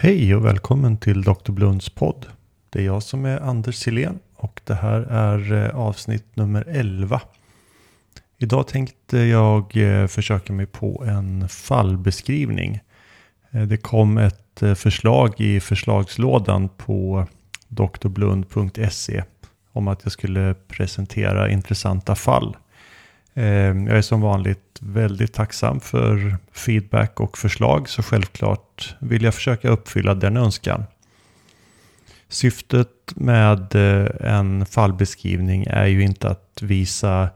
Hej och välkommen till Dr. Blunds podd. Det är jag som är Anders Silén och det här är eh, avsnitt nummer 11. Idag tänkte jag eh, försöka mig på en fallbeskrivning. Eh, det kom ett förslag i förslagslådan på drblund.se om att jag skulle presentera intressanta fall. Ehm, jag är som vanligt väldigt tacksam för feedback och förslag så självklart vill jag försöka uppfylla den önskan. Syftet med eh, en fallbeskrivning är ju inte att visa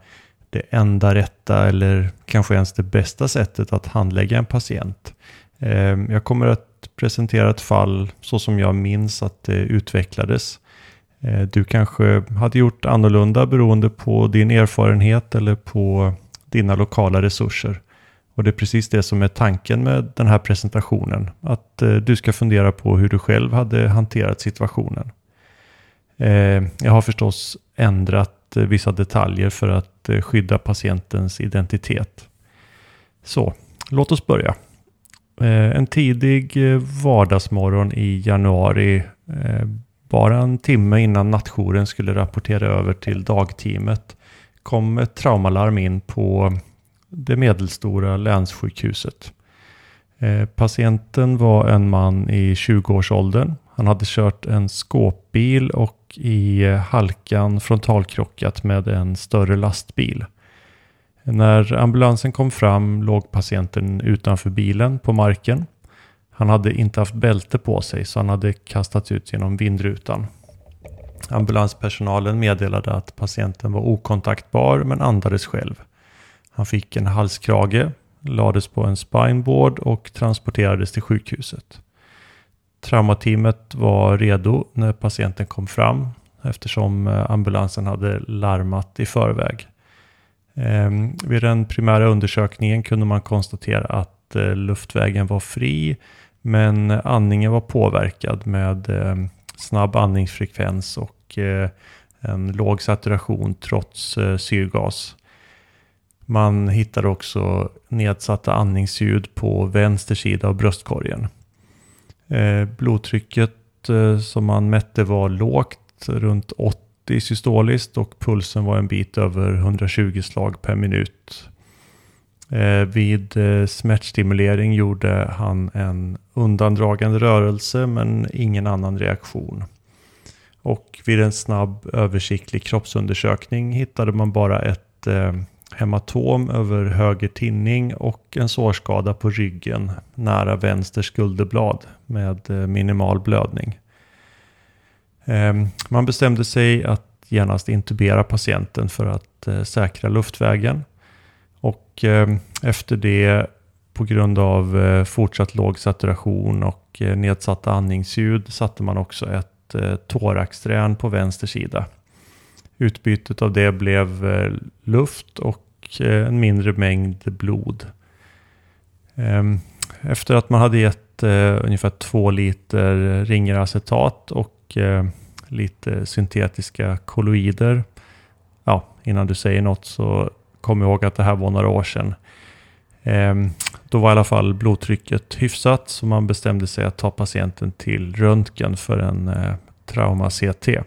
det enda rätta eller kanske ens det bästa sättet att handlägga en patient. Ehm, jag kommer att presentera ett fall så som jag minns att det utvecklades. Eh, du kanske hade gjort annorlunda beroende på din erfarenhet eller på dina lokala resurser. Och det är precis det som är tanken med den här presentationen. Att eh, du ska fundera på hur du själv hade hanterat situationen. Eh, jag har förstås ändrat vissa detaljer för att skydda patientens identitet. Så, låt oss börja. En tidig vardagsmorgon i januari, bara en timme innan nattjouren skulle rapportera över till dagteamet, kom ett traumalarm in på det medelstora länssjukhuset. Eh, patienten var en man i 20-årsåldern. Han hade kört en skåpbil och i halkan frontalkrockat med en större lastbil. När ambulansen kom fram låg patienten utanför bilen på marken. Han hade inte haft bälte på sig så han hade kastats ut genom vindrutan. Ambulanspersonalen meddelade att patienten var okontaktbar men andades själv. Han fick en halskrage, lades på en spineboard och transporterades till sjukhuset. Traumateamet var redo när patienten kom fram eftersom eh, ambulansen hade larmat i förväg. Ehm, vid den primära undersökningen kunde man konstatera att Eh, luftvägen var fri men andningen var påverkad med eh, snabb andningsfrekvens och eh, en låg saturation trots syrgas. Man hittade också nedsatta andningsljud på vänster sida av bröstkorgen. Blodtrycket som man mätte var lågt, runt 80 systoliskt och pulsen var en bit över 120 slag per minut. Eh, vid eh, smärtstimulering gjorde han en undandragande rörelse men ingen annan reaktion. Och vid en snabb översiktlig kroppsundersökning hittade man bara ett eh, hematom över höger tinning och en sårskada på ryggen nära vänster skulderblad med eh, minimal blödning. Eh, man bestämde sig att genast intubera patienten för att eh, säkra luftvägen. Och eh, efter det på grund av eh, fortsatt låg saturation och eh, nedsatta andningsljud satte man också ett thoraxdrän thoraxträn på vänster sida. Utbytet av det blev luft och en mindre mängd blod. Ehm, efter att man hade gett ungefär två liter ringeracetat och lite syntetiska kolloider. Ja, innan du säger något så kom ihåg att det här var några år sedan. Ehm, då var i alla fall blodtrycket hyfsat så man bestämde sig att ta patienten till röntgen för en eh, trauma-CT.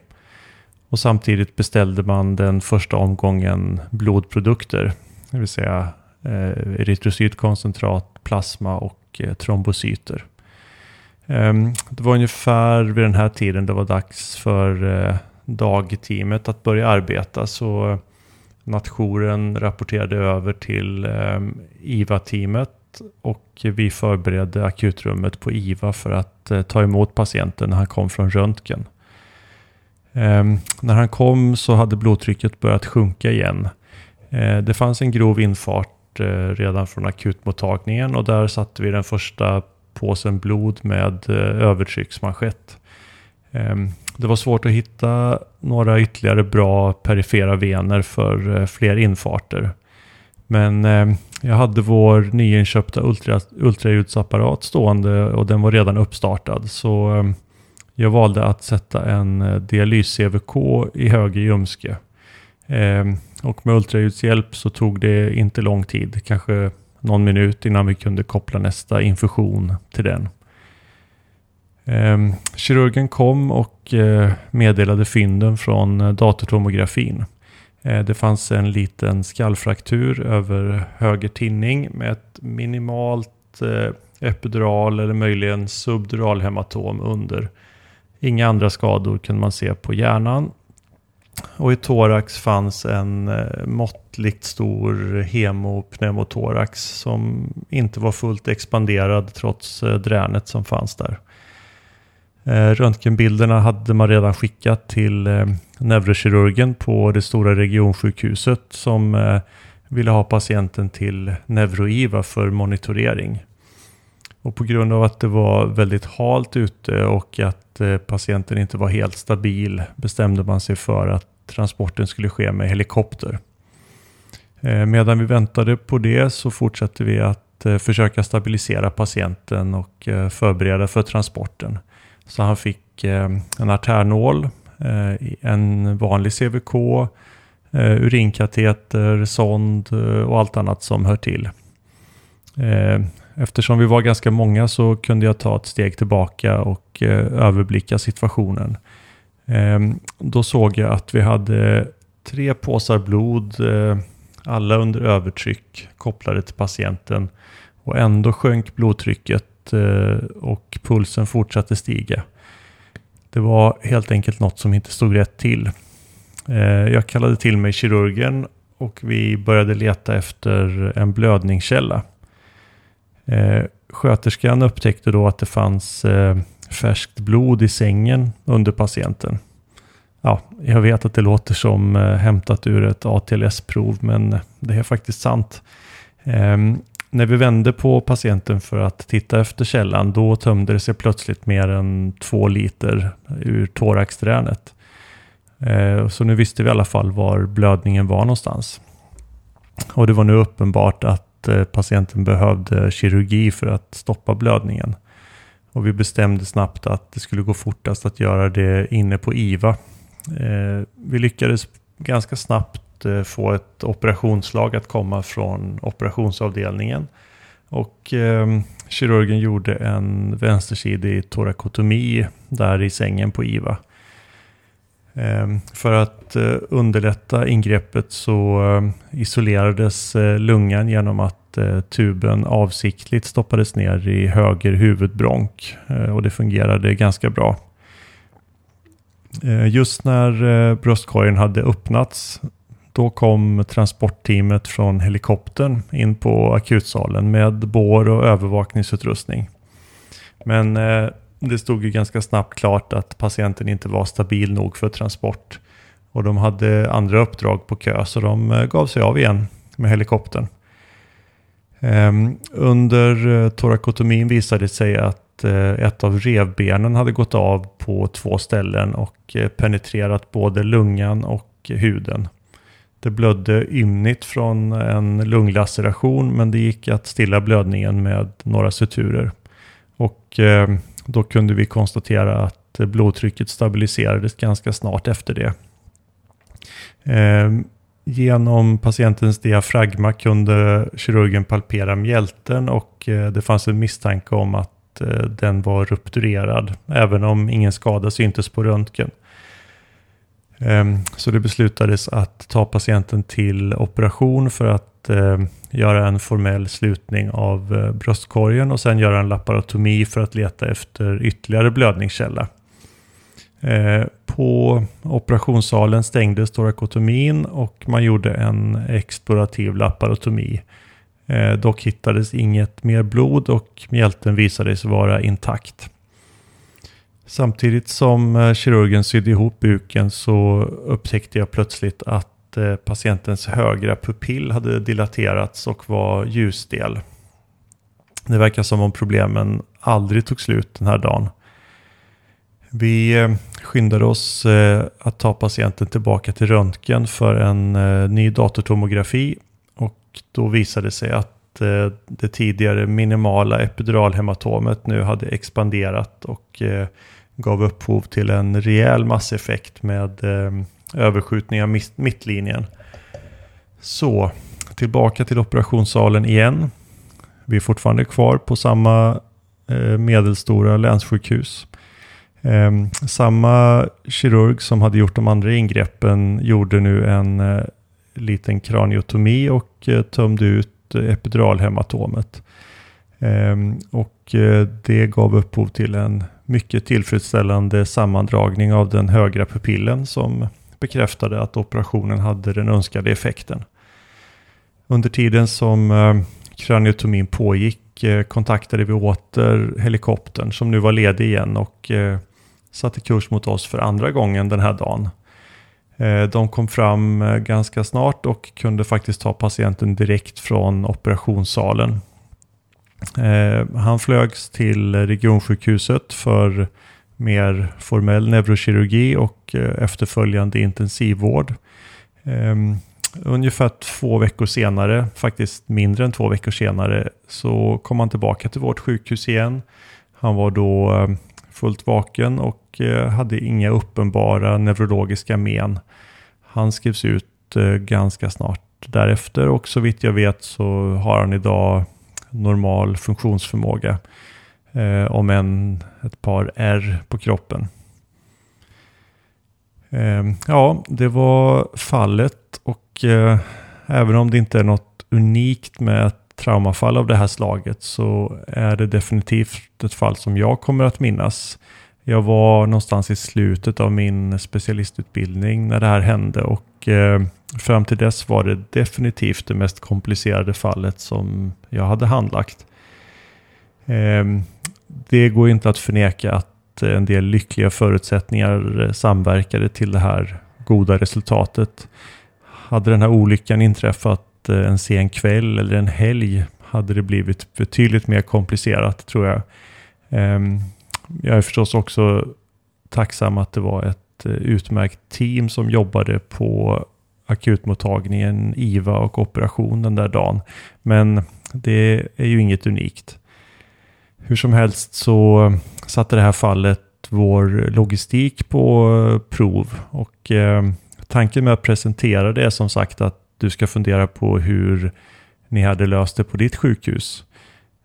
Och samtidigt beställde man den första omgången blodprodukter, det vill säga eh, erytrocytkoncentrat, plasma och eh, trombocyter. Ehm, det var ungefär vid den här tiden det var dags för dagteamet att börja arbeta. Så Nationen rapporterade över till eh, IVA-teamet och vi förberedde akutrummet på IVA för att eh, ta emot patienten när han kom från röntgen. Eh, när han kom så hade blodtrycket börjat sjunka igen. Eh, det fanns en grov infart eh, redan från akutmottagningen och där satte vi den första påsen blod med eh, övertrycksmanschett. Eh, det var svårt att hitta några ytterligare bra perifera vener för eh, fler infarter. Men eh, jag hade vår nyinköpta ultra, ultraljudsapparat stående och den var redan uppstartad. Så eh, jag valde att sätta en dialys-CVK i höger ljumske. Och med ultraljudshjälp så tog det inte lång tid, kanske någon minut innan vi kunde koppla nästa infusion till den. Eh, kirurgen kom och eh, meddelade fynden från eh, datortomografin. Eh, det fanns en liten skallfraktur över höger tinning med ett minimalt eh, epidural eller möjligen subduralhematom under. Inga andra skador kunde man se på hjärnan. Och i thorax fanns en eh, måttligt stor hemopneumotorax som inte var fullt expanderad trots eh, dränet som fanns där. Eh, röntgenbilderna hade man redan skickat till eh, neurokirurgen på det stora regionsjukhuset som eh, ville ha patienten till neuroiva för monitorering. Och på grund av att det var väldigt halt ute och att patienten inte var helt stabil bestämde man sig för att transporten skulle ske med helikopter. Medan vi väntade på det så fortsatte vi att försöka stabilisera patienten och förbereda för transporten. Så han fick en artärnål Eh, en eh, vanlig CVK, eh, urinkateter, sond eh, och allt annat som hör till. Eh, eftersom vi var ganska många så kunde jag ta ett steg tillbaka och eh, överblicka situationen. Ehm, då såg jag att vi hade tre påsar blod, alla under övertryck kopplade till patienten. Och ändå sjönk blodtrycket Eh, och pulsen fortsatte stiga. Det var helt enkelt något som inte stod rätt till. Eh, jag kallade till mig kirurgen och vi började leta efter en blödningskälla. Eh, sköterskan upptäckte då att det fanns färskt blod i sängen under patienten. Ja, jag vet att det låter som hämtat ur ett ATLS-prov, men det är faktiskt sant. Ehm, när vi vände på patienten för att titta efter källan, då tömde det sig plötsligt mer än två liter ur thoraxdränet. Eh, så nu visste vi i alla fall var blödningen var någonstans. Och det var nu uppenbart att eh, patienten behövde kirurgi för att stoppa blödningen. Och vi bestämde snabbt att det skulle gå fortast att göra det inne på IVA. Eh, vi lyckades ganska snabbt att eh, få ett operationslag att komma från operationsavdelningen. Och eh, kirurgen gjorde en vänstersidig torakotomi där i sängen på IVA. Eh, för att eh, underlätta ingreppet så eh, isolerades eh, lungan genom att tuben avsiktligt stoppades ner i höger huvudbronk och det fungerade ganska bra. Just när bröstkorgen hade öppnats då kom transportteamet från helikoptern in på akutsalen med bår och övervakningsutrustning. Men eh, det stod ju ganska snabbt klart att patienten inte var stabil nog för transport. Och de hade andra uppdrag på kö så de eh, gav sig av igen med helikoptern. Ehm, eh, under torakotomin visade det sig att eh, ett av revbenen hade gått av på två ställen och eh, penetrerat både lungan och huden. Det blödde ymnigt från en lunglaceration men det gick att stilla blödningen med några suturer. Och eh, då kunde vi konstatera att blodtrycket stabiliserades ganska snart efter det. Eh, genom patientens diafragma kunde kirurgen palpera mjälten och eh, det fanns en misstanke om att eh, den var rupturerad, även om ingen skada syntes på röntgen. Ehm, så det beslutades att ta patienten till operation för att ehm, göra en formell slutning av eh, bröstkorgen och sen göra en laparotomi för att leta efter ytterligare blödningskälla. Ehm, på operationssalen stängdes torakotomin och man gjorde en explorativ laparotomi. Dock hittades inget mer blod och mjälten visade sig vara intakt. Samtidigt som eh, kirurgen sydde ihop buken så upptäckte jag plötsligt att eh, patientens högra pupill hade dilaterats och var ljusdel. Det verkar som om problemen aldrig tog slut den här dagen. Vi eh, skyndade oss att ta patienten tillbaka till röntgen för en ny datortomografi och då visade det sig att Eh, det tidigare minimala epiduralhematomet nu hade expanderat och eh, gav upphov till en rejäl masseffekt med eh, överskjutning av mittlinjen. Så, tillbaka till operationssalen igen. Vi är fortfarande kvar på samma eh, medelstora länssjukhus. Ehm, samma kirurg som hade gjort de andra ingreppen gjorde nu en eh, liten kraniotomi och tömde ut epiduralhematomet. Ehm, och eh, det gav upphov till en mycket tillfredsställande sammandragning av den högra pupillen som bekräftade att operationen hade den önskade effekten. Under tiden som eh, kraniotomin pågick eh, kontaktade vi åter helikoptern som nu var ledig igen och satte kurs mot oss för andra gången den här dagen. Eh, de kom fram eh, ganska snart och kunde faktiskt ta patienten direkt från operationssalen eh, han flögs till regionsjukhuset för mer formell neurokirurgi och efterföljande intensivvård. Ehm, ungefär två veckor senare, faktiskt mindre än två veckor senare, så kom han tillbaka till vårt sjukhus igen. Han var då fullt vaken och eh, hade inga uppenbara neurologiska men. Han skrevs ut eh, ganska snart därefter och så vitt jag vet så har han idag normal funktionsförmåga. Eh, om än ett par R på kroppen. Ehm, ja, det var fallet och även om det inte är något unikt med ett traumafall av det här slaget så är det definitivt ett fall som jag kommer att minnas. Jag var någonstans i slutet av min specialistutbildning när det här hände och eh, fram till dess var det definitivt det mest komplicerade fallet som jag hade handlagt. Eh, det går inte att förneka att en del lyckliga förutsättningar samverkade till det här goda resultatet. Hade den här olyckan inträffat Eh, en sen kväll eller en helg hade det blivit betydligt mer komplicerat tror jag. Ehm, jag är förstås också tacksam att det var ett eh, utmärkt team som jobbade på akutmottagningen, IVA och operation den där dagen. Men det är ju inget unikt. Hur som helst så satte det här fallet vår logistik på eh, prov och tanken med att presentera det är som sagt att du ska fundera på hur ni hade löst det på ditt sjukhus.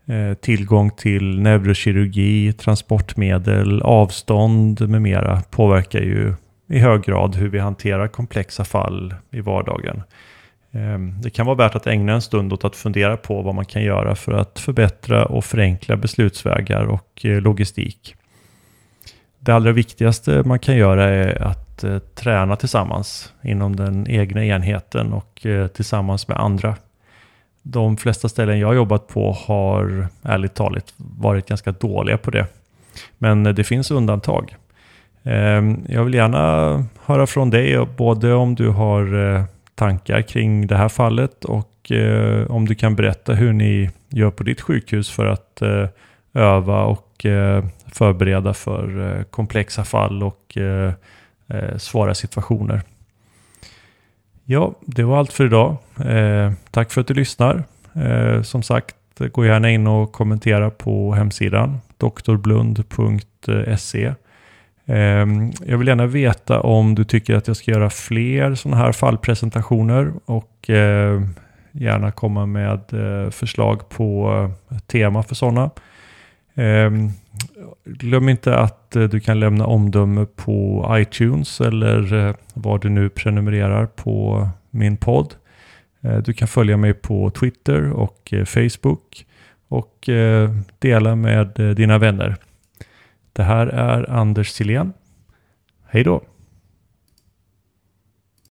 Eh, tillgång till neurokirurgi, transportmedel, avstånd med mera påverkar ju i hög grad hur vi hanterar komplexa fall i vardagen. Eh, det kan vara värt att ägna en stund åt att fundera på vad man kan göra för att förbättra och förenkla beslutsvägar och eh, logistik. Det allra viktigaste man kan göra är att eh, träna tillsammans inom den egna enheten och eh, tillsammans med andra de flesta ställen jag jobbat på har ärligt talat varit ganska dåliga på det. Men eh, det finns undantag. Ehm, jag vill gärna höra från dig, eh, både om du har tankar kring det här fallet och om du kan berätta hur ni gör på ditt sjukhus för att öva och förbereda för komplexa fall och Eh, svåra situationer. Ja, det var allt för idag. Eh, tack för att du lyssnar. Eh, som sagt, gå gärna in och kommentera på hemsidan doktorblund.se. Eh, jag vill gärna veta om du tycker att jag ska göra fler sådana här fallpresentationer och eh, gärna komma med eh, förslag på eh, tema för sådana. Glöm inte att eh, du kan lämna omdöme på iTunes eller eh, var du nu prenumererar på min podd. Eh, du kan följa mig på Twitter och Facebook och dela med dina vänner. Det här är Anders Silén. Hej då!